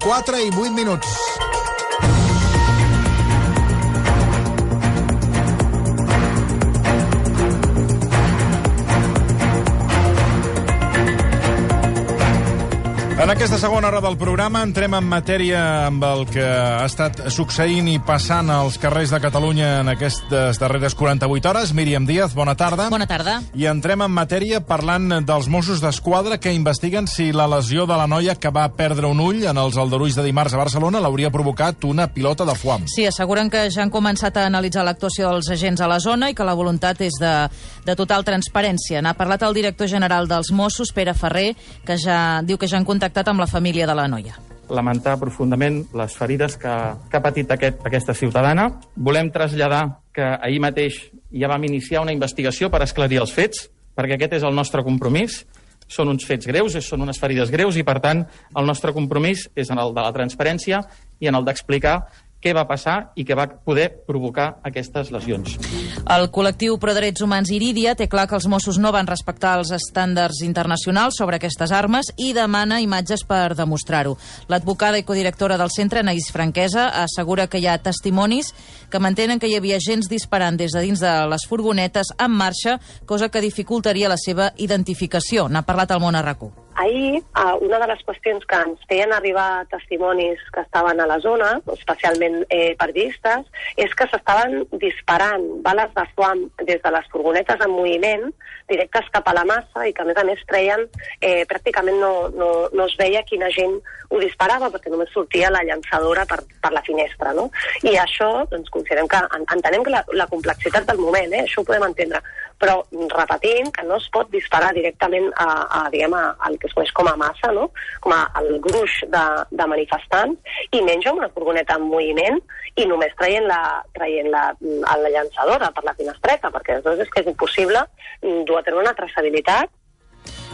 4 i 8 minuts. En aquesta segona hora del programa entrem en matèria amb el que ha estat succeint i passant als carrers de Catalunya en aquestes darreres 48 hores. Míriam Díaz, bona tarda. Bona tarda. I entrem en matèria parlant dels Mossos d'Esquadra que investiguen si la lesió de la noia que va perdre un ull en els aldarulls de dimarts a Barcelona l'hauria provocat una pilota de foam. Sí, asseguren que ja han començat a analitzar l'actuació dels agents a la zona i que la voluntat és de, de total transparència. N'ha parlat el director general dels Mossos, Pere Ferrer, que ja diu que ja han contactat amb la família de la noia lamentar profundament les ferides que, que ha patit aquest, aquesta ciutadana. Volem traslladar que ahir mateix ja vam iniciar una investigació per esclarir els fets, perquè aquest és el nostre compromís. Són uns fets greus, són unes ferides greus i, per tant, el nostre compromís és en el de la transparència i en el d'explicar què va passar i què va poder provocar aquestes lesions. El col·lectiu Pro Drets Humans Irídia té clar que els Mossos no van respectar els estàndards internacionals sobre aquestes armes i demana imatges per demostrar-ho. L'advocada i codirectora del centre, Naís Franquesa, assegura que hi ha testimonis que mantenen que hi havia gens disparant des de dins de les furgonetes en marxa, cosa que dificultaria la seva identificació. N'ha parlat al món a RAC1. Ahir, eh, una de les qüestions que ens feien arribar testimonis que estaven a la zona, especialment eh, periodistes, és que s'estaven disparant bales de foam des de les furgonetes en moviment directes cap a la massa i que, a més a més, treien, eh, pràcticament no, no, no es veia quina gent ho disparava perquè només sortia la llançadora per, per la finestra, no? I això, doncs, considerem que, entenem que la, la complexitat del moment, eh, això ho podem entendre, però repetint que no es pot disparar directament a, a diguem, a, al que es coneix com a massa, no? com a, al gruix de, de manifestants, i menys amb una furgoneta en moviment i només traient la, traient la, la llançadora per la finestreta, perquè aleshores és que és impossible dur a tenir una traçabilitat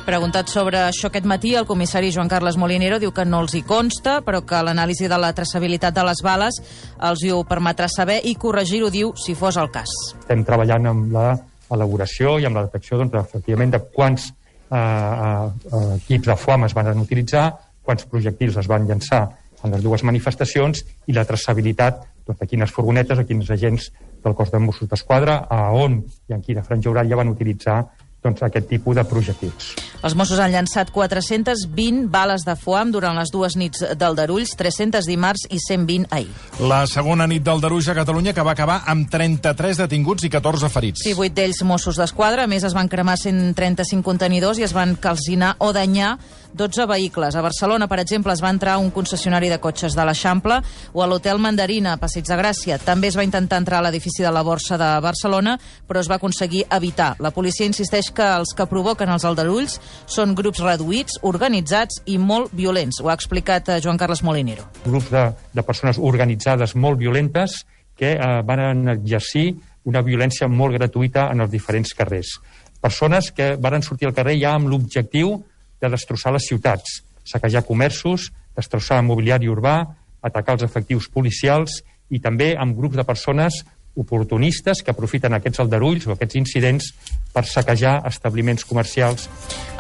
Preguntat sobre això aquest matí, el comissari Joan Carles Molinero diu que no els hi consta, però que l'anàlisi de la traçabilitat de les bales els hi ho permetrà saber i corregir-ho, diu, si fos el cas. Estem treballant amb la elaboració i amb la detecció doncs, efectivament de quants eh, eh, equips de foam es van utilitzar, quants projectils es van llançar en les dues manifestacions i la traçabilitat doncs, de quines furgonetes o quins agents del cos de Mossos d'Esquadra, a on i en quina franja horària van utilitzar doncs, aquest tipus de projectils. Els Mossos han llançat 420 bales de foam durant les dues nits d'Aldarulls, 300 dimarts i 120 ahir. La segona nit d'Aldarulls a Catalunya que va acabar amb 33 detinguts i 14 ferits. Sí, 8 d'ells Mossos d'Esquadra. A més, es van cremar 135 contenidors i es van calcinar o danyar 12 vehicles. A Barcelona, per exemple, es va entrar un concessionari de cotxes de l'Eixample o a l'Hotel Mandarina, a Passeig de Gràcia. També es va intentar entrar a l'edifici de la Borsa de Barcelona, però es va aconseguir evitar. La policia insisteix que els que provoquen els aldarulls són grups reduïts, organitzats i molt violents. Ho ha explicat eh, Joan Carles Molinero. Grups de, de persones organitzades molt violentes que eh, van exercir una violència molt gratuïta en els diferents carrers. Persones que varen sortir al carrer ja amb l'objectiu de destrossar les ciutats, saquejar comerços, destrossar mobiliari urbà, atacar els efectius policials i també amb grups de persones oportunistes que aprofiten aquests aldarulls o aquests incidents per saquejar establiments comercials.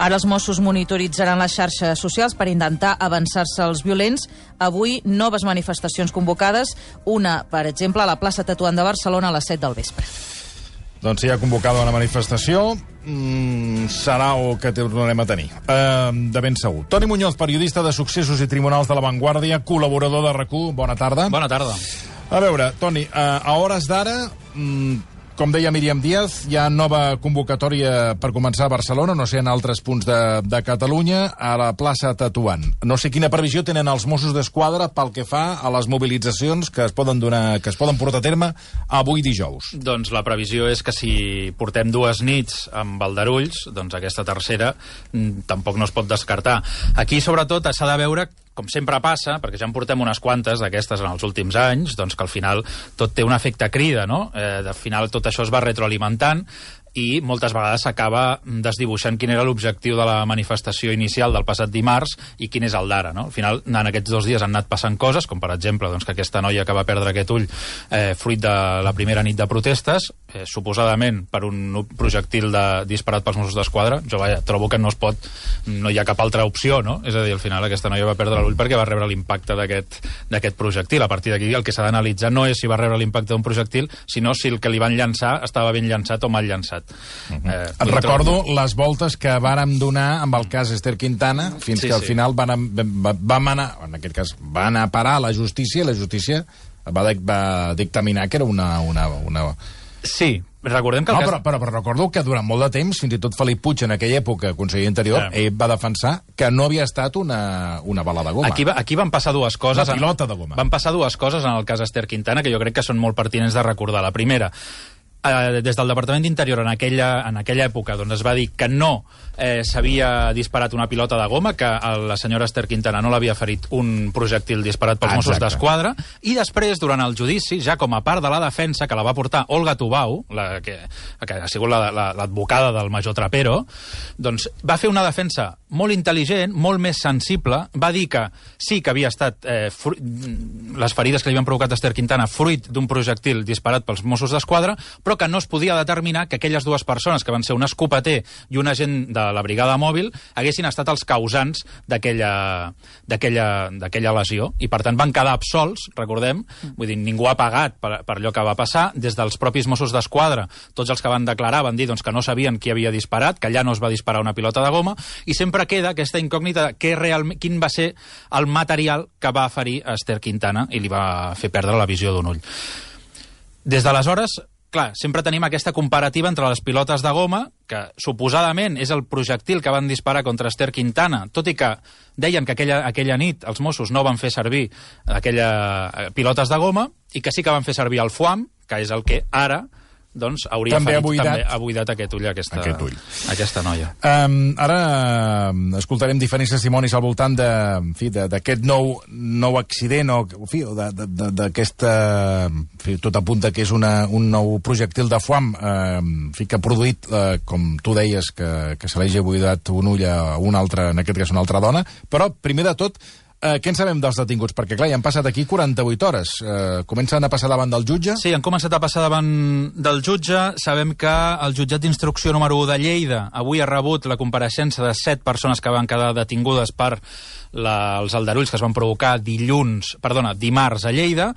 Ara els Mossos monitoritzaran les xarxes socials per intentar avançar-se als violents. Avui, noves manifestacions convocades, una, per exemple, a la plaça Tatuant de Barcelona a les 7 del vespre. Doncs si hi ha convocada una manifestació, mm, serà el que tornarem a tenir. Uh, de ben segur. Toni Muñoz, periodista de Successos i Tribunals de la Vanguardia, col·laborador de rac Bona tarda. Bona tarda. A veure, Toni, uh, a hores d'ara... Mm, com deia Míriam Díaz, hi ha nova convocatòria per començar a Barcelona, no sé, en altres punts de, de Catalunya, a la plaça Tatuant. No sé quina previsió tenen els Mossos d'Esquadra pel que fa a les mobilitzacions que es poden donar, que es poden portar a terme avui dijous. Doncs la previsió és que si portem dues nits amb Valderulls, doncs aquesta tercera mm, tampoc no es pot descartar. Aquí, sobretot, s'ha de veure com sempre passa, perquè ja en portem unes quantes d'aquestes en els últims anys, doncs que al final tot té un efecte crida, no? Eh, al final tot això es va retroalimentant i moltes vegades s'acaba desdibuixant quin era l'objectiu de la manifestació inicial del passat dimarts i quin és el d'ara. No? Al final, en aquests dos dies han anat passant coses, com per exemple doncs, que aquesta noia que va perdre aquest ull eh, fruit de la primera nit de protestes eh, suposadament per un projectil de, disparat pels Mossos d'Esquadra, jo vaja, trobo que no es pot, no hi ha cap altra opció, no? És a dir, al final aquesta noia va perdre l'ull perquè va rebre l'impacte d'aquest projectil. A partir d'aquí el que s'ha d'analitzar no és si va rebre l'impacte d'un projectil, sinó si el que li van llançar estava ben llançat o mal llançat. Uh -huh. eh, Et recordo trobo... les voltes que vàrem donar amb el cas Esther Quintana, fins sí, que al sí. final van, vam anar, en aquest cas, va anar a parar a la justícia i la justícia va, va dictaminar que era una, una, una... Sí, recordem que no, cas... però, però, però recordo que durant molt de temps, fins i tot Felip Puig, en aquella època, conseller interior, yeah. ell va defensar que no havia estat una, una bala de goma. Aquí, va, aquí van passar dues coses... Una pilota de goma. Van passar dues coses en el cas Esther Quintana que jo crec que són molt pertinents de recordar. La primera, eh, des del Departament d'Interior en, aquella, en aquella època doncs es va dir que no eh, s'havia disparat una pilota de goma, que la senyora Esther Quintana no l'havia ferit un projectil disparat pels Exacte. Mossos d'Esquadra, i després, durant el judici, ja com a part de la defensa que la va portar Olga Tubau, la, que, que ha sigut l'advocada la, la, del major Trapero, doncs va fer una defensa molt intel·ligent, molt més sensible, va dir que sí que havia estat eh, les ferides que li havien provocat a Esther Quintana fruit d'un projectil disparat pels Mossos d'Esquadra, però que no es podia determinar que aquelles dues persones, que van ser un escopeter i un agent de la brigada mòbil, haguessin estat els causants d'aquella lesió, i per tant van quedar absolts, recordem, vull dir, ningú ha pagat per, per allò que va passar, des dels propis Mossos d'Esquadra, tots els que van declarar van dir doncs, que no sabien qui havia disparat, que allà no es va disparar una pilota de goma, i sempre queda aquesta incògnita que realment, quin va ser el material que va ferir a Esther Quintana i li va fer perdre la visió d'un ull. Des d'aleshores, clar, sempre tenim aquesta comparativa entre les pilotes de goma, que suposadament és el projectil que van disparar contra Esther Quintana, tot i que deien que aquella, aquella nit els Mossos no van fer servir aquella eh, pilotes de goma i que sí que van fer servir el FUAM, que és el que ara doncs hauria també ha buidat, també ha buidat aquest ull aquesta, aquest ull. aquesta noia. Um, ara escoltarem diferents testimonis al voltant d'aquest nou, nou accident o en fi, d'aquesta... Tot apunta que és una, un nou projectil de foam en fi, que ha produït, uh, com tu deies, que, que se l'hagi buidat un ull a una altra, en aquest cas una altra dona, però primer de tot Eh, què en sabem dels detinguts? Perquè, clar, ja han passat aquí 48 hores. Eh, comencen a passar davant del jutge? Sí, han començat a passar davant del jutge. Sabem que el jutjat d'instrucció número 1 de Lleida avui ha rebut la compareixença de set persones que van quedar detingudes per la, els aldarulls que es van provocar dilluns, perdona, dimarts a Lleida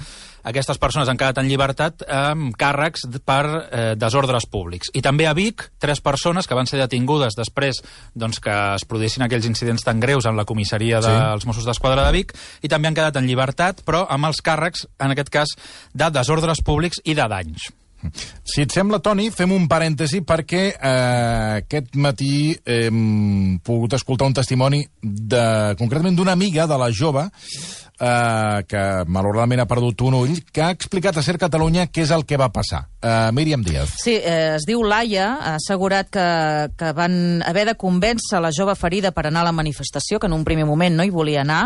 aquestes persones han quedat en llibertat amb càrrecs per eh, desordres públics. I també a Vic, tres persones que van ser detingudes després doncs, que es produïssin aquells incidents tan greus en la comissaria sí. dels Mossos d'Esquadra de Vic, i també han quedat en llibertat, però amb els càrrecs, en aquest cas, de desordres públics i de danys. Si et sembla, Toni, fem un parèntesi perquè eh, aquest matí hem pogut escoltar un testimoni de, concretament d'una amiga de la jove eh, que malauradament ha perdut un ull, que ha explicat a Ser Catalunya què és el que va passar. Eh, Míriam Díaz. Sí, eh, es diu Laia, ha assegurat que, que van haver de convèncer la jove ferida per anar a la manifestació, que en un primer moment no hi volia anar,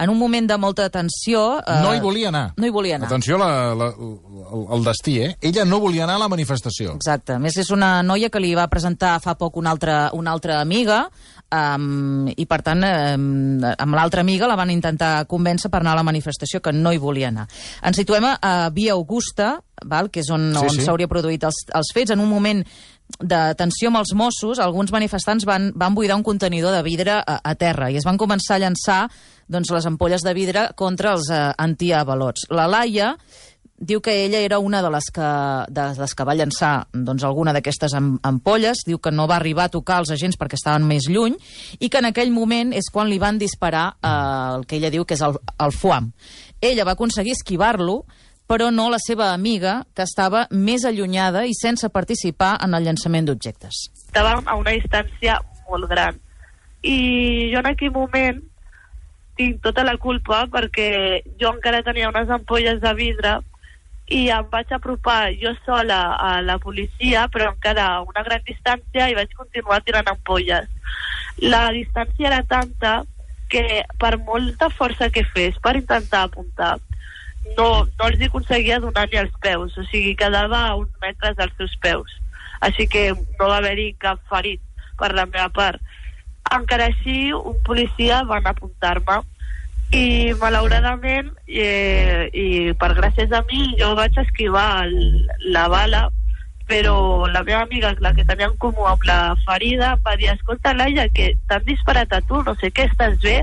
en un moment de molta tensió... Eh, no hi volia anar. No hi volia anar. Atenció la, la, el, el destí, eh? Ella no volia anar a la manifestació. Exacte. A més, és una noia que li va presentar fa poc una altra, una altra amiga, Um, i per tant um, amb l'altra amiga la van intentar convèncer per anar a la manifestació que no hi volia anar. Ens situem a, a Via Augusta, val? que és on, sí, on s'hauria sí. produït els, els fets, en un moment de tensió amb els Mossos, alguns manifestants van, van buidar un contenidor de vidre a, a terra i es van començar a llançar doncs, les ampolles de vidre contra els uh, antiavalots. La Laia diu que ella era una de les que, de les que va llançar doncs, alguna d'aquestes ampolles, diu que no va arribar a tocar els agents perquè estaven més lluny, i que en aquell moment és quan li van disparar eh, el que ella diu que és el, el foam. Ella va aconseguir esquivar-lo, però no la seva amiga, que estava més allunyada i sense participar en el llançament d'objectes. Estàvem a una distància molt gran. I jo en aquell moment tinc tota la culpa perquè jo encara tenia unes ampolles de vidre i em vaig apropar jo sola a la policia, però encara a una gran distància, i vaig continuar tirant ampolles. La distància era tanta que per molta força que fes per intentar apuntar, no, no els aconseguia donar ni els peus, o sigui, quedava a uns metres dels seus peus. Així que no va haver-hi cap ferit per la meva part. Encara així, un policia van apuntar-me i malauradament eh, i per gràcies a mi jo vaig esquivar el, la bala però la meva amiga, la que tenia en comú amb la ferida, em va dir, escolta, Laia, que t'han disparat a tu, no sé què, estàs bé?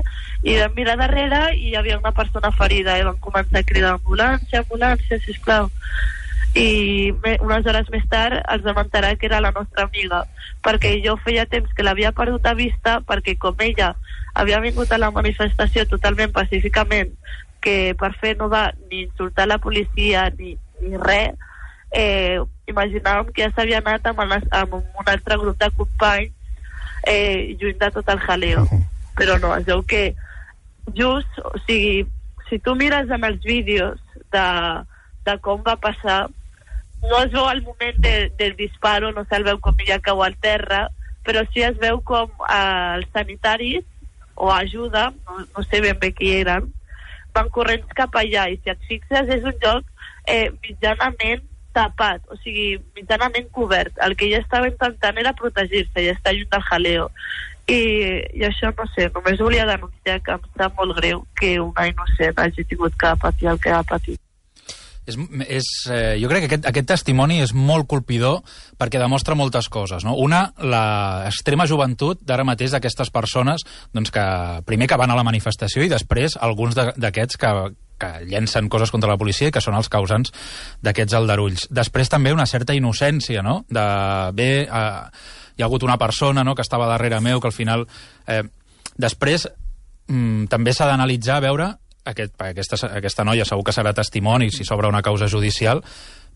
I vam mirar darrere i hi havia una persona ferida i van començar a cridar ambulància, ambulància, sisplau i me, unes hores més tard ens vam enterar que era la nostra amiga perquè jo feia temps que l'havia perdut a vista perquè com ella havia vingut a la manifestació totalment pacíficament que per fer no va ni insultar la policia ni, ni res eh, imaginàvem que ja s'havia anat amb, el, amb un altre grup de companys eh, lluny de tot el jaleo. Però no, es veu que just, o sigui, si tu mires en els vídeos de, de com va passar no es veu el moment de, del disparo, no se'l veu com ella cau al terra, però sí es veu com eh, els sanitaris o ajuda, no, no sé ben bé qui eren, van corrents cap allà i si et fixes és un lloc eh, mitjanament tapat, o sigui, mitjanament cobert. El que ella estava intentant era protegir-se i estar lluny del jaleo. I, I això, no sé, només volia denunciar que em sap molt greu que una innocent hagi tingut que patir el que ha patit. És, és, eh, jo crec que aquest, aquest testimoni és molt colpidor perquè demostra moltes coses. No? Una, l'extrema joventut d'ara mateix d'aquestes persones doncs que primer que van a la manifestació i després alguns d'aquests que, que llencen coses contra la policia i que són els causants d'aquests aldarulls. Després també una certa innocència, no? De, bé, eh, hi ha hagut una persona no, que estava darrere meu que al final... Eh, després mm, també s'ha d'analitzar, veure aquest, aquesta, aquesta noia segur que serà testimoni si s'obre una causa judicial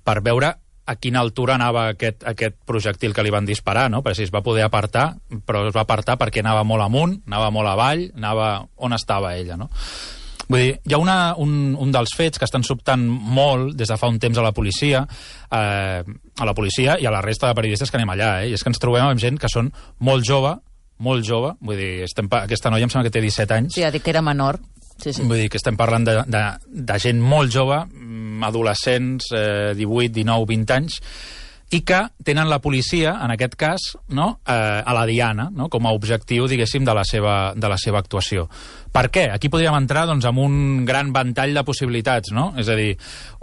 per veure a quina altura anava aquest, aquest projectil que li van disparar, no? Perquè si es va poder apartar, però es va apartar perquè anava molt amunt, anava molt avall, anava on estava ella, no? Vull dir, hi ha una, un, un dels fets que estan sobtant molt des de fa un temps a la policia, eh, a la policia i a la resta de periodistes que anem allà, eh? i és que ens trobem amb gent que són molt jove, molt jove, vull dir, estem, aquesta noia em sembla que té 17 anys. Sí, ha dit que era menor. Sí, sí. Vull dir que estem parlant de, de, de gent molt jove, mm, adolescents, eh, 18, 19, 20 anys, i que tenen la policia, en aquest cas, no, eh, a la diana, no, com a objectiu, diguéssim, de la seva, de la seva actuació. Per què? Aquí podríem entrar doncs, amb un gran ventall de possibilitats, no? És a dir,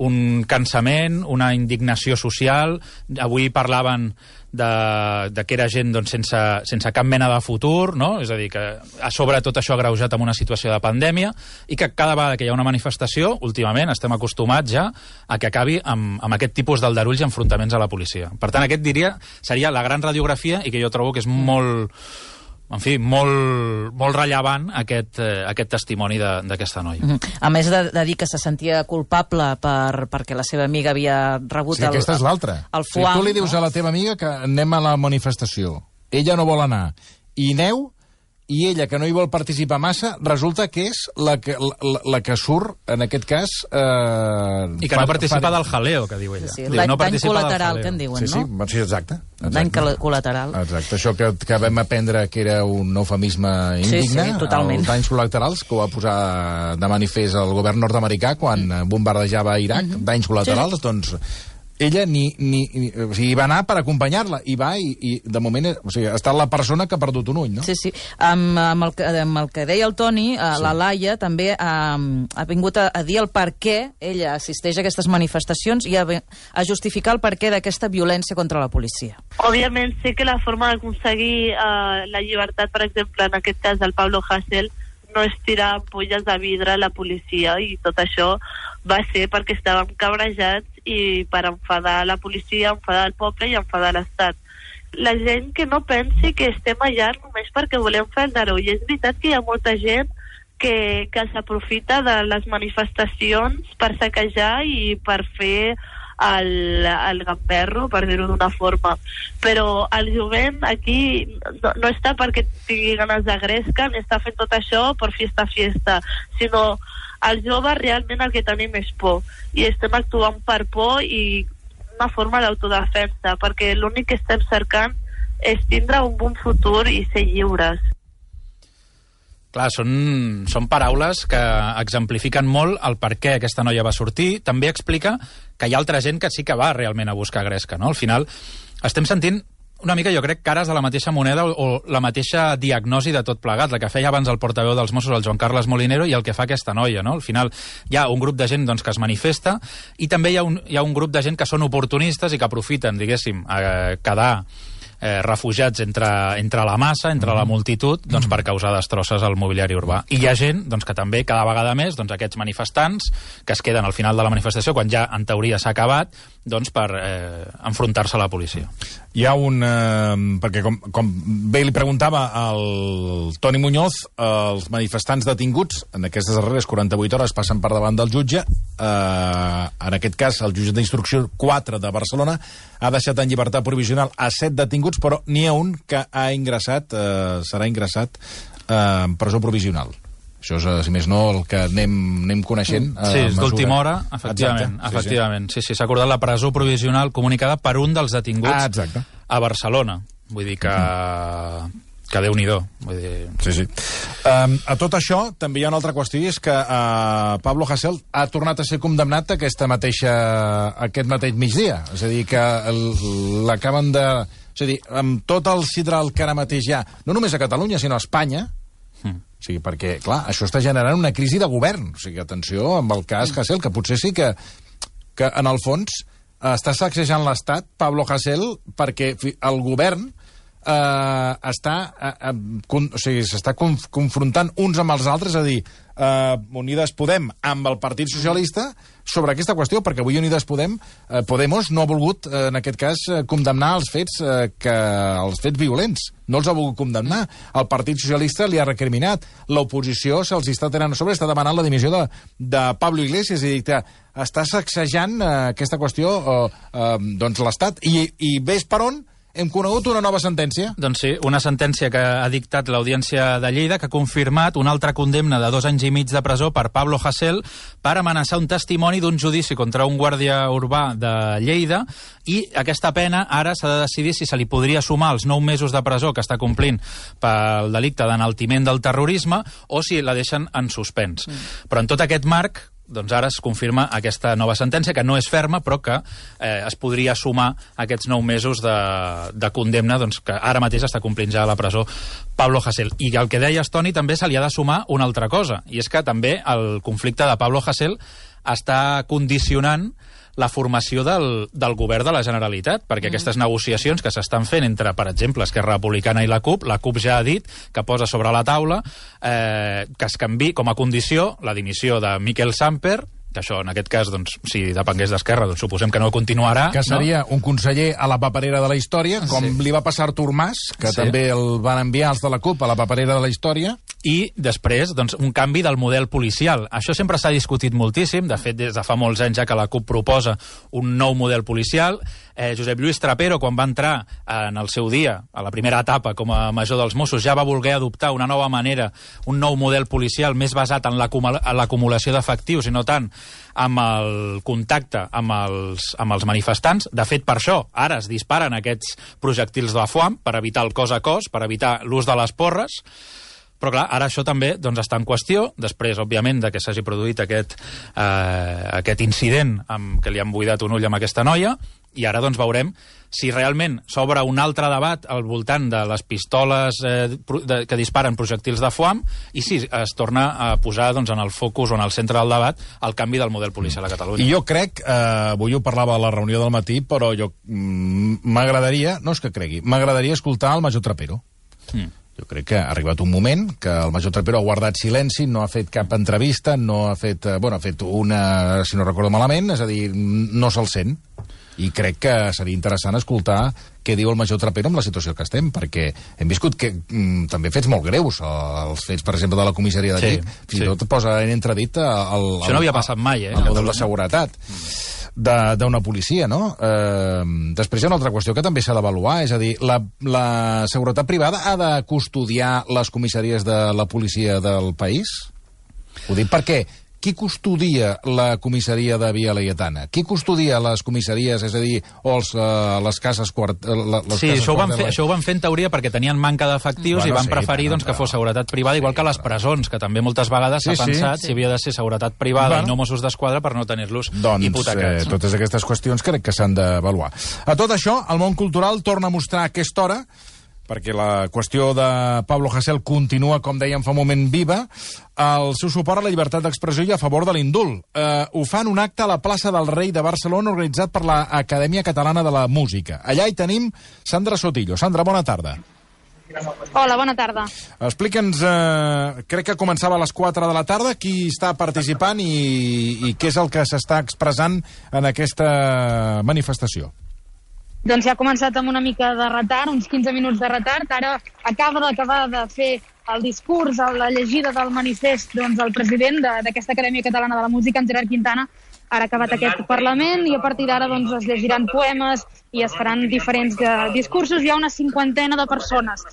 un cansament, una indignació social... Avui parlaven de, de que era gent doncs, sense, sense cap mena de futur, no? és a dir, que a sobre tot això agreujat amb una situació de pandèmia i que cada vegada que hi ha una manifestació, últimament estem acostumats ja a que acabi amb, amb aquest tipus d'aldarulls i enfrontaments a la policia. Per tant, aquest diria seria la gran radiografia i que jo trobo que és molt en fi, molt, molt rellevant aquest, eh, aquest testimoni d'aquesta noia. Mm -hmm. A més de, de dir que se sentia culpable per, perquè la seva amiga havia rebut sí, el, aquesta és l'altra. el fuam. Si tu li dius a la teva amiga que anem a la manifestació, ella no vol anar, i neu, i ella, que no hi vol participar massa, resulta que és la que, la, la que surt, en aquest cas... Eh, I que fa, no participa fa... del jaleo, que diu ella. Sí, sí. Diu, no dany col·lateral, que en diuen, sí, no? Sí, sí, exacte. exacte. Dany col·lateral. Exacte, això que, que vam aprendre que era un eufemisme indigne, sí, sí, totalment. els danys col·laterals, que ho va posar de manifest el govern nord-americà quan bombardejava Iraq, mm -hmm. danys col·laterals, sí. doncs ella ni, ni, ni, o sigui, va anar per acompanyar-la, i va, i, i de moment o sigui, ha estat la persona que ha perdut un ull, no? Sí, sí. Amb, amb, el, que, amb el que deia el Toni, eh, sí. la Laia també um, ha vingut a, a dir el per què ella assisteix a aquestes manifestacions i a, a justificar el per què d'aquesta violència contra la policia. Òbviament sé que la forma d'aconseguir uh, la llibertat, per exemple, en aquest cas del Pablo Hassel, no és tirar ampolles de vidre a la policia i tot això va ser perquè estàvem cabrejats i per enfadar la policia, enfadar el poble i enfadar l'Estat. La gent que no pensi que estem allà només perquè volem fer el daró. I és veritat que hi ha molta gent que, que s'aprofita de les manifestacions per saquejar i per fer el, el gamberro, per dir-ho d'una forma. Però el jovent aquí no, no està perquè tingui ganes de gresca, ni està fent tot això per fiesta fiesta, sinó els joves realment el que tenim és por i estem actuant per por i una forma d'autodefensa perquè l'únic que estem cercant és tindre un bon futur i ser lliures. Clar, són, són paraules que exemplifiquen molt el per què aquesta noia va sortir. També explica que hi ha altra gent que sí que va realment a buscar gresca, no? Al final estem sentint una mica, jo crec, cares de la mateixa moneda o, o la mateixa diagnosi de tot plegat, la que feia abans el portaveu dels Mossos, el Joan Carles Molinero, i el que fa aquesta noia, no? Al final hi ha un grup de gent doncs, que es manifesta i també hi ha, un, hi ha un grup de gent que són oportunistes i que aprofiten, diguéssim, a quedar eh, refugiats entre, entre la massa, entre la multitud, doncs, per causar destrosses al mobiliari urbà. I hi ha gent doncs, que també, cada vegada més, doncs, aquests manifestants que es queden al final de la manifestació, quan ja en teoria s'ha acabat, doncs, per eh, enfrontar-se a la policia. Hi ha un... Eh, perquè, com, com bé li preguntava al Toni Muñoz, els manifestants detinguts en aquestes darreres 48 hores passen per davant del jutge. Eh, en aquest cas, el jutge d'instrucció 4 de Barcelona ha deixat en llibertat provisional a 7 detinguts, però n'hi ha un que ha ingressat, eh, serà ingressat eh, en presó provisional. Això és, eh, si més no, el que anem, anem coneixent. Sí, eh, és mesura. d'última hora, efectivament. Exacte, efectivament. Sí, sí, s'ha acordat la presó provisional comunicada per un dels detinguts Ah, exacte. a Barcelona. Vull dir que... que Déu-n'hi-do. Vull dir... Sí, sí. Um, a tot això, també hi ha una altra qüestió, és que uh, Pablo Hasél ha tornat a ser condemnat aquesta mateixa, aquest mateix migdia. És a dir, que l'acaben de... És a dir, amb tot el sidral que ara mateix hi ha, no només a Catalunya, sinó a Espanya, Mm. o sigui, perquè, clar, això està generant una crisi de govern. O sigui, atenció amb el cas Hasél, que potser sí que, que en el fons eh, està sacsejant l'Estat, Pablo Hasél, perquè el govern eh, està eh, eh, con, o sigui, s'està conf confrontant uns amb els altres, a dir, eh, Unides Podem amb el Partit Socialista sobre aquesta qüestió, perquè avui Unides Podem, eh, Podemos no ha volgut, eh, en aquest cas, eh, condemnar els fets, eh, que, els fets violents. No els ha volgut condemnar. El Partit Socialista li ha recriminat. L'oposició se'ls està tenint a sobre, està demanant la dimissió de, de Pablo Iglesias, és a dir, que està sacsejant eh, aquesta qüestió eh, eh, doncs l'Estat. I, I ves per on hem conegut una nova sentència. Doncs sí, una sentència que ha dictat l'Audiència de Lleida que ha confirmat una altra condemna de dos anys i mig de presó per Pablo Hasél per amenaçar un testimoni d'un judici contra un guàrdia urbà de Lleida i aquesta pena ara s'ha de decidir si se li podria sumar els nou mesos de presó que està complint pel delicte d'enaltiment del terrorisme o si la deixen en suspens. Mm. Però en tot aquest marc doncs ara es confirma aquesta nova sentència, que no és ferma, però que eh, es podria sumar aquests nou mesos de, de condemna doncs, que ara mateix està complint ja a la presó Pablo Hasél. I el que deies, Toni, també se li ha de sumar una altra cosa, i és que també el conflicte de Pablo Hasél està condicionant la formació del, del govern de la Generalitat, perquè mm. aquestes negociacions que s'estan fent entre, per exemple, Esquerra Republicana i la CUP, la CUP ja ha dit que posa sobre la taula eh, que es canvi com a condició la dimissió de Miquel Samper, això, en aquest cas, doncs, si depengués d'Esquerra, doncs suposem que no continuarà. Que seria no? un conseller a la paperera de la història, com Sí. li va passar a Artur Mas, que Sí. també el van enviar els de la CUP a la paperera de la història. i després doncs, un canvi del model policial. Això sempre s'ha discutit moltíssim, de fet des de fa molts anys ja que la CUP proposa un nou model policial. Eh, Josep Lluís Trapero, quan va entrar en el seu dia, a la primera etapa com a major dels Mossos, ja va voler adoptar una nova manera, un nou model policial més basat en l'acumulació d'efectius i no tant amb el contacte amb els, amb els manifestants. De fet, per això, ara es disparen aquests projectils de foam per evitar el cos a cos, per evitar l'ús de les porres, però clar, ara això també doncs, està en qüestió, després, òbviament, de que s'hagi produït aquest, eh, aquest incident amb, que li han buidat un ull amb aquesta noia, i ara doncs veurem si realment s'obre un altre debat al voltant de les pistoles eh, de, que disparen projectils de foam i si es torna a posar doncs, en el focus o en el centre del debat el canvi del model policial a Catalunya. I jo crec, eh, avui ho parlava a la reunió del matí, però jo mm, m'agradaria, no és que cregui, m'agradaria escoltar el major Trapero. Mm. Jo crec que ha arribat un moment que el major Trapero ha guardat silenci, no ha fet cap entrevista, no ha fet, eh, bueno, ha fet una, si no recordo malament, és a dir, no se'l sent. I crec que seria interessant escoltar què diu el major Trapero amb la situació que estem, perquè hem viscut que, mm, també fets molt greus, eh, els fets, per exemple, de la comissaria de Sí, Vic, fins i sí. tot posa en entredit el, el, Això no havia passat mai, eh, el model de seguretat de- d'una policia, no? Eh, després hi ha una altra qüestió que també s'ha d'avaluar, és a dir, la, la seguretat privada ha de custodiar les comissaries de la policia del país? Ho dic perquè qui custodia la comissaria de Via Laietana? Qui custodia les comissaries, és a dir, o els, uh, les cases quart... eh, la- Les Sí, cases això ho, van fer, això ho van fer en teoria perquè tenien manca d'efectius Bueno, i van sí, preferir doncs, que fos seguretat privada, igual que les presons, que també moltes vegades Sí, s'ha sí. pensat Sí. si havia de ser seguretat privada Bueno. i no Mossos d'Esquadra per no tenir-los doncs, hipotecats. Eh, totes aquestes qüestions crec que s'han d'avaluar. A tot això, el món cultural torna a mostrar a aquesta hora perquè la qüestió de Pablo Hasél continua, com dèiem fa un moment, viva, el seu suport a la llibertat d'expressió i a favor de l'indult. Eh, ho fan un acte a la plaça del Rei de Barcelona organitzat per l'Acadèmia Catalana de la Música. Allà hi tenim Sandra Sotillo. Sandra, bona tarda. Hola, bona tarda. Explica'ns, eh, crec que començava a les 4 de la tarda, qui està participant i, i què és el que s'està expressant en aquesta manifestació. Doncs ja ha començat amb una mica de retard, uns 15 minuts de retard. Ara acaba d'acabar de fer el discurs, la llegida del manifest doncs, el president de- d'aquesta Acadèmia Catalana de la Música, en Gerard Quintana. Ara ha acabat aquest Parlament i a partir d'ara doncs, es llegiran poemes i es faran diferents de, discursos. Hi ha una cinquantena de persones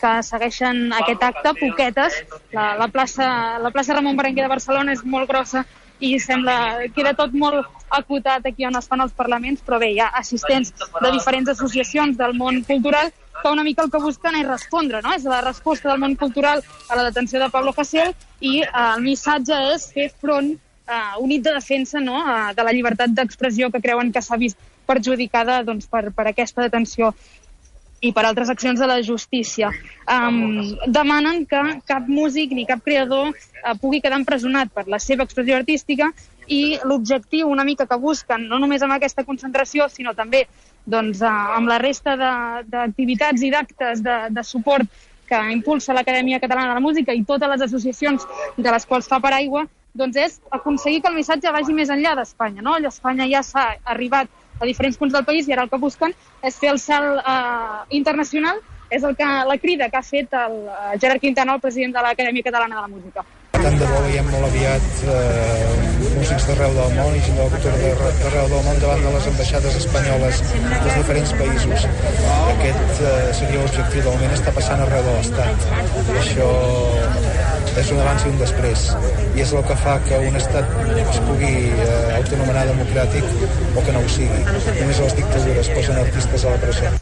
que segueixen aquest acte, poquetes. La, la, plaça, la plaça Ramon Berenguer de Barcelona és molt grossa i sembla queda tot molt acotat aquí on es fan els parlaments, però bé, hi ha assistents de diferents associacions del món cultural que una mica el que busquen és respondre, no? És la resposta del món cultural a la detenció de Pablo Hasél i eh, el missatge és fer front eh, unit de defensa no? eh, de la llibertat d'expressió que creuen que s'ha vist perjudicada doncs, per, per aquesta detenció i per altres accions de la justícia. Um, demanen que cap músic ni cap creador uh, pugui quedar empresonat per la seva expressió artística i l'objectiu una mica que busquen, no només amb aquesta concentració, sinó també doncs, uh, amb la resta de- d'activitats i d'actes de, de suport que impulsa l'Acadèmia Catalana de la Música i totes les associacions de les quals fa paraigua, doncs és aconseguir que el missatge vagi més enllà d'Espanya. No? Espanya ja s'ha arribat a diferents punts del país i ara el que busquen és fer el salt eh, internacional, és el que, la crida que ha fet el eh, Gerard Quintana, el president de l'Acadèmia Catalana de la Música. Tant de bo veiem molt aviat eh, músics d'arreu del món i gent de la cultura d'arre- d'arreu del món davant de les ambaixades espanyoles dels diferents països. Aquest eh, seria l'objectiu. De moment està passant arreu de l'Estat. Això és un abans i un després. I és el que fa que un estat es pugui eh, autonomenar democràtic o que no ho sigui. Només les dictadures posen artistes a la presó.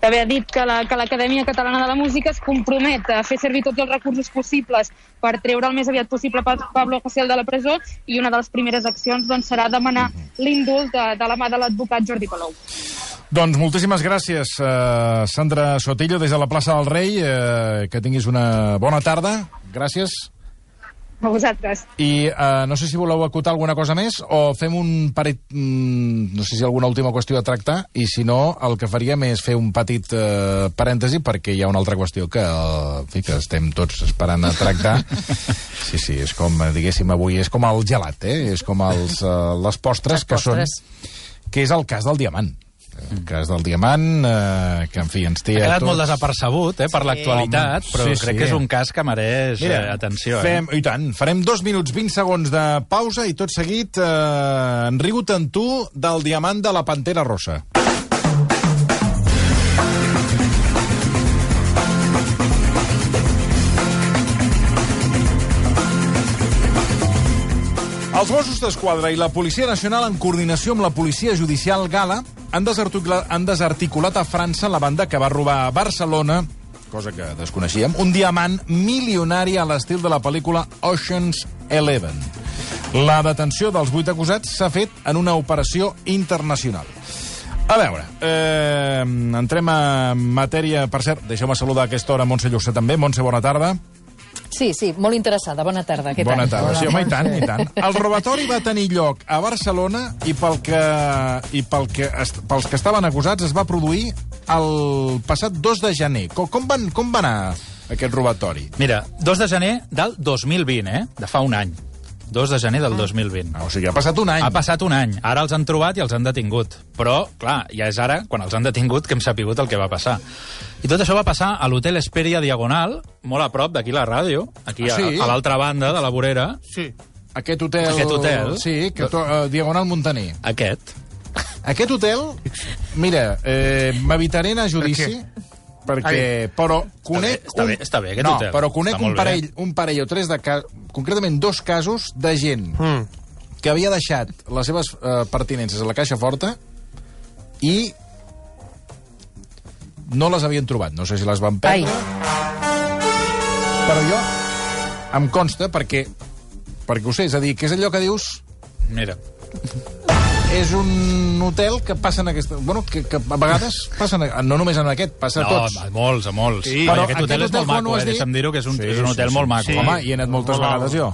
També ha dit que la- que l'Acadèmia Catalana de la Música es compromet a fer servir tots els recursos possibles per treure el més aviat possible Pa- Pablo Hasél de la presó i una de les primeres accions doncs, serà demanar l'indult de, de la mà de l'advocat Jordi Palou. Doncs moltíssimes gràcies, eh, Sandra Sotillo, des de la plaça del Rei. Eh, que tinguis una bona tarda. Gràcies. A vosaltres. I eh, no sé si voleu acotar alguna cosa més o fem un paret... Mm, no sé si alguna última qüestió a tractar i si no, el que faríem és fer un petit eh, parèntesi perquè hi ha una altra qüestió que, eh, en fi, que estem tots esperant a tractar. Sí, sí, és com, eh, diguéssim, avui és com el gelat, eh? És com els, eh, les postres Les que postres. són... Que és el cas del diamant. El cas del diamant, eh, que en fi, ens té Ha a quedat tots... molt desapercebut eh, per l'actualitat, Home, però sí, crec sí. que és un cas que mereix eh, atenció. Fem, Eh? I tant, farem dos minuts, 20 segons de pausa i tot seguit eh, en rigut en tu del diamant de la Pantera Rosa. Els Mossos d'Esquadra i la Policia Nacional, en coordinació amb la Policia Judicial Gala, han desarticulat, han desarticulat a França la banda que va robar a Barcelona, cosa que desconeixíem, un diamant milionari a l'estil de la pel·lícula Ocean's Eleven. La detenció dels vuit acusats s'ha fet en una operació internacional. A veure, eh, entrem a matèria... Per cert, deixeu-me saludar a aquesta hora Montse Llussà també. Montse, bona tarda. Sí, sí, molt interessada. Bona tarda. Què Bona tarda. Sí, home, i tant, i tant. El robatori va tenir lloc a Barcelona i, pel que, i pel que, pels que estaven acusats es va produir el passat 2 de gener. Com, com, van, com va anar aquest robatori? Mira, 2 de gener del 2020, eh? De fa un any. 2 de gener del 2020. Ah, o sigui, ha passat un any. Ha passat un any. Ara els han trobat i els han detingut. Però, clar, ja és ara, quan els han detingut, que hem sapigut el que va passar. I tot això va passar a l'hotel Esperia Diagonal, molt a prop d'aquí la ràdio, aquí Ah, sí? a, a l'altra banda de la vorera. Sí. Aquest hotel... Aquest hotel? Sí, que to, uh, Diagonal Montaner. Aquest. Aquest hotel, mira, eh, m'evitaré anar a judici, perquè... Però conec... està bé, un- està bé, aquest no, hotel. però conec Està un molt bé. parell, un parell o tres de casos, concretament dos casos de gent Mm. que havia deixat les seves eh, pertinences a la caixa forta i no les havien trobat. No sé si les van perdre. Però jo em consta perquè perquè ho sé, és a dir, que és allò que dius Mira, és un hotel que passen aquesta... Bueno, que, que a vegades passen... No només en aquest, passa a no, tots. a molts, a molts. Sí. Però Però aquest hotel aquest és molt maco, eh? dit- Deixa'm dir-ho, que és un, Sí, és un sí, hotel sí, molt sí. maco. Home, hi he anat moltes Molt vegades jo.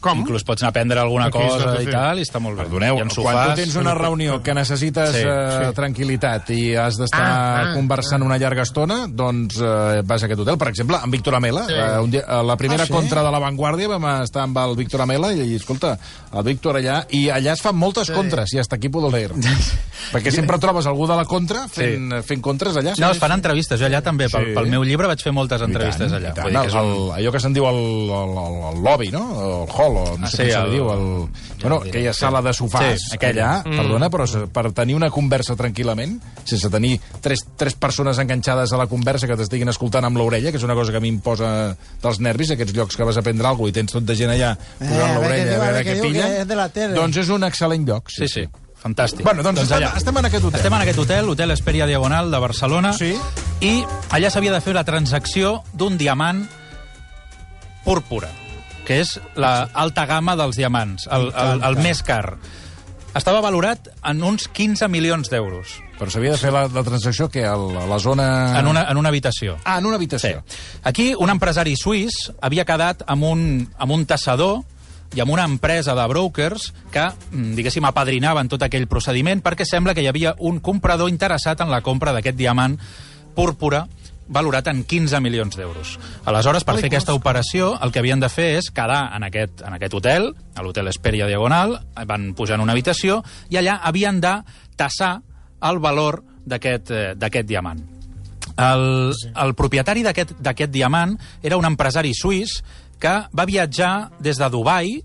Com? Inclús pots anar a prendre alguna Aquí cosa i tal, i està molt bé. Perdoneu, I en quan sofàs... tu tens una reunió que necessites Sí, sí, uh, tranquil·litat i has d'estar Ah, ah, ah, conversant una llarga estona, doncs uh, vas a aquest hotel. Per exemple, amb Víctor Amela, sí. uh, un dia, uh, la primera Ah, sí? ah, contra de La Vanguardia vam estar amb el Víctor Amela i, i escolta, el Víctor allà, i allà es fan moltes sí. contres, i hasta aquí puedo leer. Perquè sempre trobes algú de la contra fent, sí. fent contres allà. No, es fan entrevistes. Jo allà també, pel, Sí. pel meu llibre vaig fer moltes tant, entrevistes allà. i tant. Vull dir que és el, allò que se'n diu el, el, el, el lobby, no? El hall, o no Ah, sé sí, com se el- li diu. El, bueno, aquella sí. sala de sofàs Sí, aquella. allà, perdona, però per tenir una conversa tranquil·lament, sense tenir tres, tres persones enganxades a la conversa que t'estiguin escoltant amb l'orella, que és una cosa que a mi em posa dels nervis, aquests llocs que vas a prendre alguna cosa i tens tot de gent allà posant Eh, l'orella, a veure veure què què diu, pillen, que és de la tele. doncs és un excel·lent lloc. Sí, sí, fantàstic. Bueno, doncs, estem, allà. estem en aquest hotel. Estem en aquest hotel, l'hotel Esperia Diagonal de Barcelona, Sí. i allà s'havia de fer la transacció d'un diamant púrpura, que és la alta gamma dels diamants, el, el, el més car. Estava valorat en uns 15 milions d'euros, Però s'havia de fer la, la transacció que a la, zona... en una, en una habitació. Ah, en una Sí. habitació. Aquí un empresari suís havia quedat amb un, amb un tassador i amb una empresa de brokers que, mm, diguéssim, apadrinaven tot aquell procediment perquè sembla que hi havia un comprador interessat en la compra d'aquest diamant púrpura valorat en 15 milions d'euros. Aleshores, per fer aquesta operació, el que havien de fer és quedar en aquest, en aquest hotel, a l'hotel Esperia Diagonal, van pujar en una habitació, i allà havien de tassar el valor d'aquest eh, diamant. El, el propietari d'aquest diamant era un empresari suís que va viatjar des de Dubai,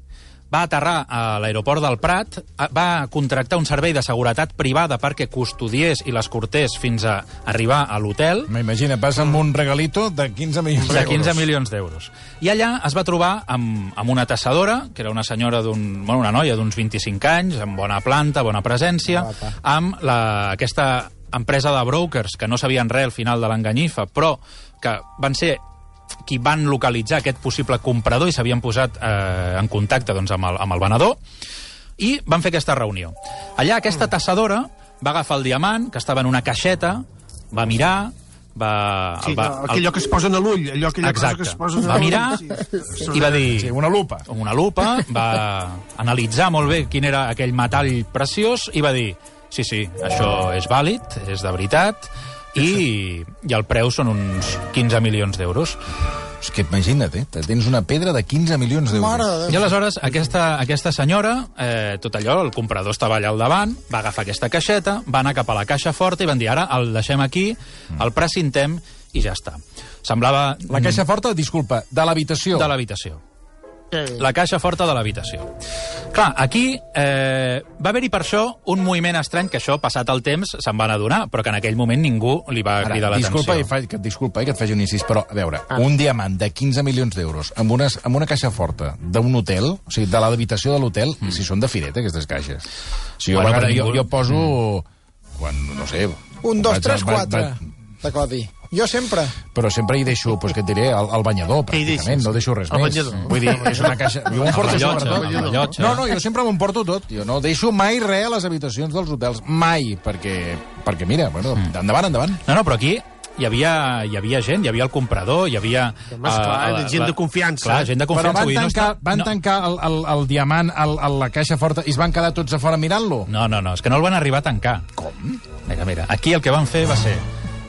va aterrar a l'aeroport del Prat, va contractar un servei de seguretat privada perquè custodiés i l'escortés fins a arribar a l'hotel, M'imagina, passa amb un regalito de 15 milions de 15 d'euros. milions d'euros. I allà es va trobar amb, amb una tassadora, que era una senyora d'un... Bueno, una noia d'uns 25 anys, amb bona planta, bona presència, amb la, aquesta empresa de brokers que no sabien res al final de l'enganyifa, però que van ser qui van localitzar aquest possible comprador i s'havien posat eh, en contacte doncs, amb, el, amb el venedor i van fer aquesta reunió. Allà aquesta tassadora va agafar el diamant, que estava en una caixeta, va mirar, va... Sí, el va, no, allò que es posen a l'ull, allò aquella Exacte. cosa que es posen a Va l'ull. mirar Sí. i va dir... Sí, una lupa. amb una lupa, va analitzar molt bé quin era aquell metall preciós i va dir, sí, sí, això és vàlid, és de veritat, i, i el preu són uns 15 milions d'euros. És que imagina't, eh? Tens una pedra de 15 milions d'euros. de I aleshores aquesta, aquesta senyora, eh, tot allò, el comprador estava allà al davant, va agafar aquesta caixeta, va anar cap a la caixa forta i van dir, ara el deixem aquí, el precintem i ja està. Semblava... La caixa forta, disculpa, de l'habitació. de l'habitació. La caixa forta de l'habitació. Clar, aquí eh, va haver-hi per això un moviment estrany que això, passat el temps, se'n van adonar, però que en aquell moment ningú li va Ara, cridar l'atenció. disculpa, i fa, que, disculpa eh, que et faci un incís, però, a veure, ah. un diamant de 15 milions d'euros amb, una, amb una caixa forta d'un hotel, o sigui, de l'habitació de l'hotel, mm. si són de fireta, aquestes caixes. O sigui, Bueno, jo, ningú- jo poso... Mm. Quan, no sé... Un, dos, tres, quatre. De codi. Jo sempre. Però sempre hi deixo, doncs què et diré, el, el banyador, pràcticament, no deixo res El més. banyador. Vull dir, és una caixa... Jo m'ho porto el rellotge. No, no, jo sempre m'ho porto tot. Jo no deixo mai res a les habitacions dels hotels. Mai, perquè, perquè mira, bueno, Mm. endavant, endavant. No, no, però aquí hi havia, hi havia gent, hi havia el comprador, hi havia... Home, esclar, gent de confiança. Clar, gent de Però confiança. van vull dir, tancar, no està- van no, tancar el, el, el diamant al, a la caixa forta i es van quedar tots a fora mirant-lo? No, no, no, és que no el van arribar a tancar. Com? Mira, mira, aquí el que van fer va ser...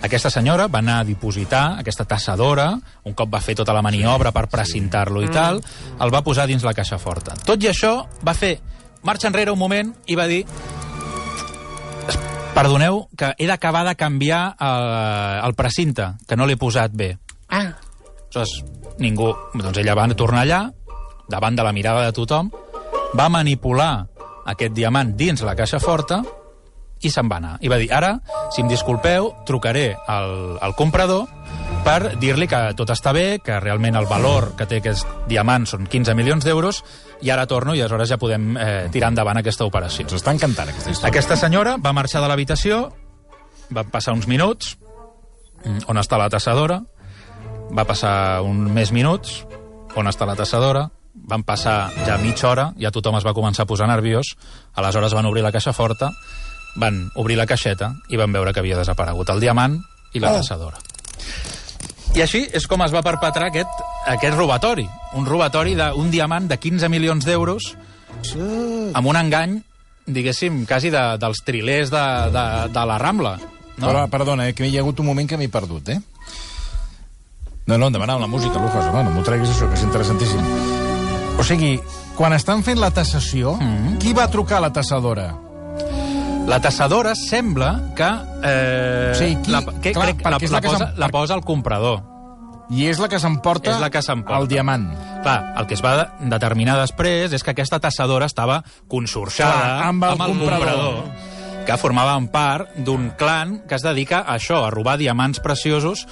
Aquesta senyora va anar a dipositar aquesta tassadora, un cop va fer tota la maniobra per precintar-lo i tal, el va posar dins la caixa forta. Tot i això, va fer marxa enrere un moment i va dir "Es- perdoneu, que he d'acabar de canviar el, el precinte, que no l'he posat bé. Ah. Aleshores, ningú... Doncs ella va tornar allà, davant de la mirada de tothom, va manipular aquest diamant dins la caixa forta i se'n va anar. I va dir, ara, si em disculpeu, trucaré al, al comprador per dir-li que tot està bé, que realment el valor que té aquest diamant són 15 milions d'euros, i ara torno i aleshores ja podem eh, tirar endavant aquesta operació. Ens està encantant, aquesta història. Aquesta senyora va marxar de l'habitació, van passar uns minuts, mm, on està la tassadora, va passar un més minuts, on està la tassadora, van passar ja mitja hora, ja tothom es va començar a posar nerviós, aleshores van obrir la caixa forta, van obrir la caixeta i van veure que havia desaparegut el diamant i la Oh. I així és com es va perpetrar aquest, aquest robatori. Un robatori d'un diamant de 15 milions d'euros amb un engany, diguéssim, quasi de, dels trilers de, de, de la Rambla. No? Però, perdona, eh, que hi ha hagut un moment que m'he perdut, eh? No, no, em demanava la música, Lucas. Home, no m'ho treguis, això, que és interessantíssim. O sigui, quan estan fent la tassació, mm -hmm. qui va trucar a la tassadora? La tassadora sembla que... Eh, Sí, qui- la, que clar, crec, la, la la, posa, la posa el comprador. I és la que s'emporta el diamant. Clar, el que es va de- determinar després és que aquesta tassadora estava consorciada Clar, amb el comprador. que formaven part d'un clan que es dedica a això, a robar diamants preciosos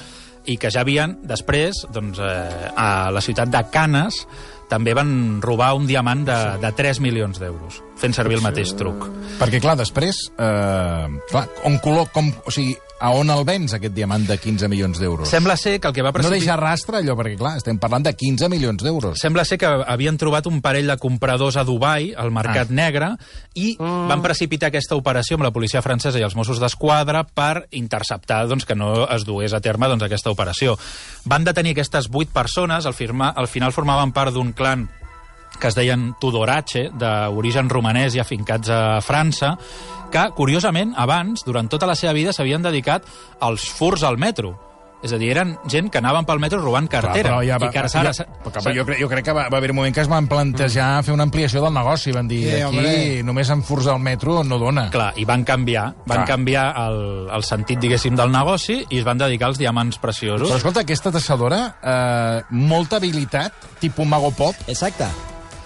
i que ja havien, després, doncs, eh, a la ciutat de Canes, també van robar un diamant de, de 3 milions d'euros, fent servir el mateix truc. Perquè, clar, després... Eh, clar, on color, com, o sigui, a on el vens, aquest diamant de 15 milions d'euros? Sembla ser que el que va No precipitar... deixa rastre, allò, perquè, clar, estem parlant de 15 milions d'euros. Sembla ser que havien trobat un parell de compradors a Dubai, al mercat Ah. negre, i Mm. van precipitar aquesta operació amb la policia francesa i els Mossos d'Esquadra per interceptar doncs, que no es dugués a terme doncs, aquesta operació. Van detenir aquestes vuit persones, al, firma, al final formaven part d'un clan que es deien Tudorache, d'origen romanès i afincats a França, que, curiosament, abans, durant tota la seva vida, s'havien dedicat als furs al metro. És a dir, eren gent que anaven pel metro robant cartera. Clar, però ja va, I que ara, ja, ara, però jo, crec, jo crec que va, va haver un moment que es van plantejar fer una ampliació del negoci. Van dir, Sí, aquí hombre. només amb furs al metro no dona. Clar, i van canviar, van Clar. canviar el, el sentit, diguéssim, del negoci i es van dedicar als diamants preciosos. Però escolta, aquesta tassadora, eh, molta habilitat, tipus Mago Pop, Exacte.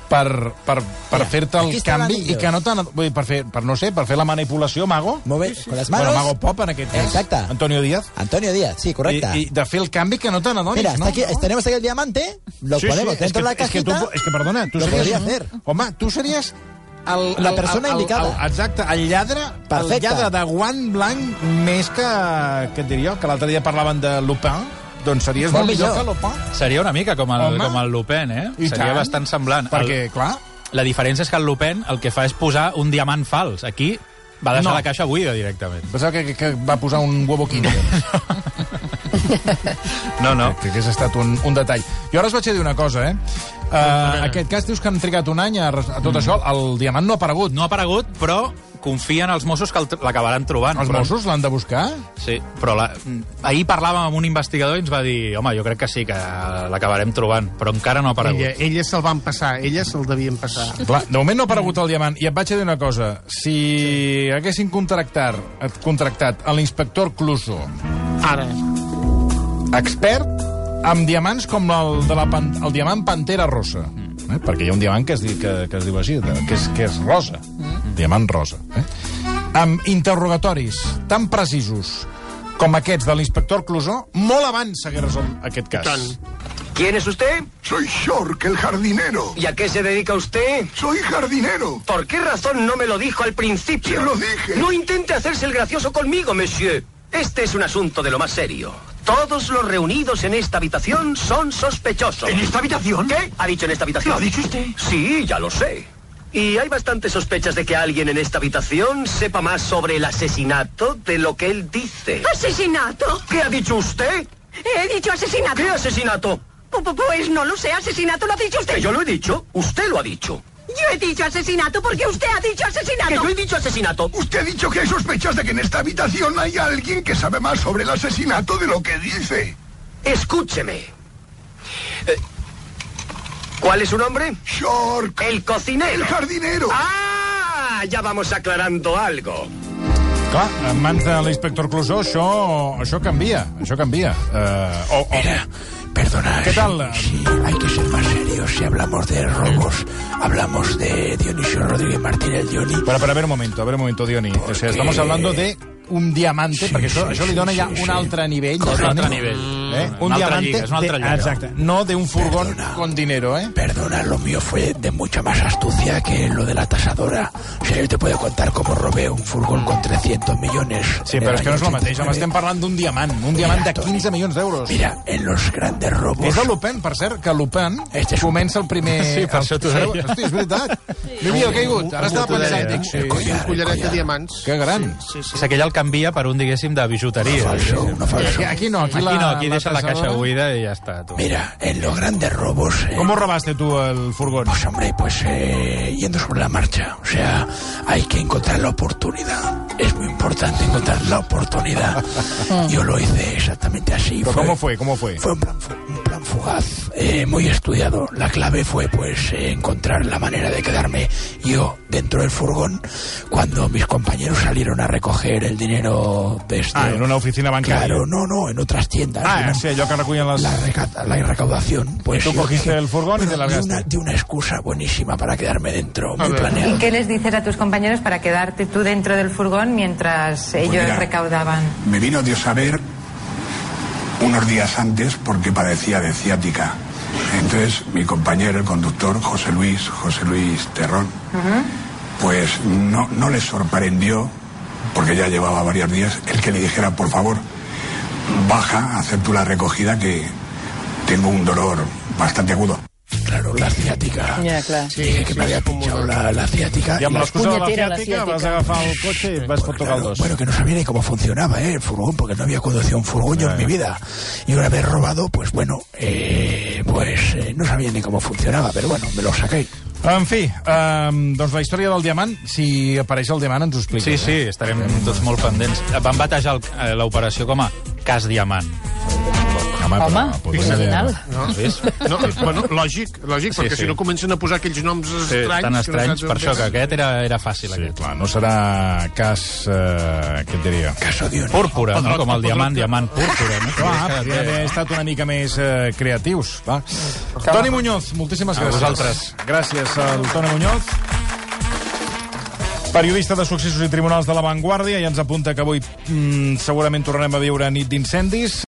Per, per, per Mira, fer-te el canvi i que no t'han... Vull dir, per fer, per, no sé, per fer la manipulació, Mago? Molt bé, con les manos. Bueno, Mago Pop, en aquest cas. Exacte. Antonio Díaz. Antonio Díaz, sí, correcte. I, I de fer el canvi que no te n'adonis, Mira, no? está aquí, tenemos aquí el diamante, lo ponemos es dentro que, de la es que, cajita. tu, és que, perdona, tu Lo series... podria fer. Home, tu series el, La el- persona el, el, indicada. El, exacte, el lladre, Perfecte. el lladre de guant blanc més que, que et diria que l'altre dia parlaven de Lupin, doncs series Molt molt, millor millor. que. Seria una mica com el, Home. com el Lupin, eh? I Seria tant. bastant semblant. Perquè, el, clar, la diferència és que el Lupin el que fa és posar un diamant fals. Aquí va deixar No. la caixa buida directament. pensava que, que, que va posar un huevo kinder. No, no. Que hagués estat un, un detall. Jo ara us vaig a dir una cosa, eh? Uh, aquest cas dius que han trigat un any a, a tot Mm. això. El diamant no ha aparegut. No ha aparegut, però confien els Mossos que l'acabaran trobant. Els Però- Mossos l'han de buscar? Sí, però la, ahir parlàvem amb un investigador i ens va dir home, jo crec que sí, que l'acabarem trobant, però encara no ha aparegut. Ella, ella se'l van passar, ella se'l devien passar. Clar, de moment no ha aparegut el diamant. I et vaig a dir una cosa. Si haguessin contractat, contractat a l'inspector Cluso, Ara. expert amb diamants com el, de la pan, el diamant Pantera Rosa, eh? perquè hi ha un diamant que es, di, que, que es diu així, que és, que és rosa, diamant rosa, eh? amb interrogatoris tan precisos com aquests de l'inspector Clusó, molt abans s'hagués resolt aquest cas. ¿Quién es usted? Soy Shork, el jardinero. ¿Y a qué se dedica usted? Soy jardinero. ¿Por qué razón no me lo dijo al principio? Se lo dije. No intente hacerse el gracioso conmigo, monsieur. Este es un asunto de lo más serio. Todos los reunidos en esta habitación son sospechosos. ¿En esta habitación? ¿Qué? ¿Ha dicho en esta habitación? ¿Lo ha dicho usted? Sí, ya lo sé. Y hay bastantes sospechas de que alguien en esta habitación sepa más sobre el asesinato de lo que él dice. ¿Asesinato? ¿Qué ha dicho usted? He dicho asesinato. ¿Qué asesinato? Pu- pu- Pues no lo sé, asesinato lo ha dicho usted. Que yo lo he dicho. Usted lo ha dicho. Yo he dicho asesinato porque usted ha dicho asesinato. Que yo he dicho asesinato. Usted ha dicho que hay sospechas de que en esta habitación hay alguien que sabe más sobre el asesinato de lo que dice. Escúcheme. Eh, ¿Cuál es su nombre? Shork. El cocinero. El jardinero. Ah, ya vamos aclarando algo. Clar, en mans de l'inspector Clusó això, això canvia, això canvia. Uh, o, o... Mira, perdona. Què tal? Sí, hay que ser más serios. si hablamos de robos, hablamos de Dionisio Rodríguez Martín el Dioni. Pero, pero a ver un momento, a ver un momento, Dioni. O sea, estamos hablando de un diamante, Sí, perquè això, sí, això li sí, dona sí, ja sí. un altre nivell. Un altre nivell. Eh? Un Una altra diamante lliga, és una altra de, lliga. exacte, no de un furgón con dinero, ¿eh? Perdona, lo mío fue de mucha más astucia que lo de la tasadora. O sea, yo te puedo contar cómo robé un furgón con 300 millones. Sí, però el és que no és el mateix. Home, 89. estem parlant d'un diamant, un diamant de 15 milions d'euros. Mira, en los grandes robos... És de Lupin, per cert, que Lupin Este un- comença el primer... Sí, per això t'ho el- deia. Hosti, és veritat. Li havia caigut. Ara estava pensant. Sí, sí, un collaret de diamants. Que gran. Sí, sí. És aquell el canvia per un, diguéssim, de bijuteria. falso, una falso. Aquí, aquí no, aquí, Aquí la, no, aquí deixa la tasadora. caixa buida i ja està. Tu. Mira, en los grandes robos... eh, ¿Cómo robaste tú el furgón? Pues hombre, pues eh, yendo sobre la marcha. O sea, hay que encontrar la oportunidad. Es muy importante encontrar la oportunidad. Yo lo hice exactamente así. ¿Pero ¿Cómo fue? ¿Cómo fue? Fue un plan, un plan fugaz, eh, muy estudiado. La clave fue, pues, eh, encontrar la manera de quedarme yo dentro del furgón cuando mis compañeros salieron a recoger el dinero de este... Ah, en una oficina bancaria. Claro, no, no, en otras tiendas. Ah, Eran- sí, allò que les... la, reca- la recaudación. Pues tú yo cogiste el furgón y te bueno, largaste. De una, de una excusa buenísima para quedarme dentro, muy ver. planeado. ¿Y qué les dices a tus compañeros para quedarte tú dentro del furgón mientras ellos mira. recaudaban? Me vino Dios a ver unos días antes porque padecía de ciática. Entonces mi compañero, el conductor, José Luis, José Luis Terrón, pues no, no le sorprendió, porque ya llevaba varios días, el que le dijera, por favor, baja a hacer tú la recogida que tengo un dolor bastante agudo. Claro, la ciática. Ja, clar. Dije que me había pinchado la, la ciática. I amb y- l'excusa de la Punyetera, la ciàtica ciàtica. vas agafar el cotxe i vas tocar el dos. Bueno, que no sabía ni cómo funcionaba ¿eh? el furgón, porque no había conducido un furgón yo en mi vida. Y una vez robado, pues bueno, eh, pues eh, no sabía ni cómo funcionaba, pero bueno, me lo saqué. En fi, um, doncs la història del diamant, si apareix el diamant ens ho expliques. Sí, sí, Eh? estarem tots molt pendents. Van batejar eh, l'operació com a Cas Diamant. Home, Home, però original. No, no, bueno, lògic, lògic, Sí, perquè sí. si no comencen a posar aquells noms Sí, estranys... tan que no estranys, saps per això que aquest era, era fàcil. Sí, Aquest. clar, no serà cas... Eh, què et diria? Caso de un... Púrpura, no? Com el diamant, diamant púrpura. No? Clar, podria haver estat una mica més eh, creatius. Va. Toni Muñoz, moltíssimes A gràcies. vosaltres. Gràcies al Toni Muñoz. Periodista de successos i tribunals de la Vanguardia i ens apunta que avui mm, segurament tornarem a viure nit d'incendis.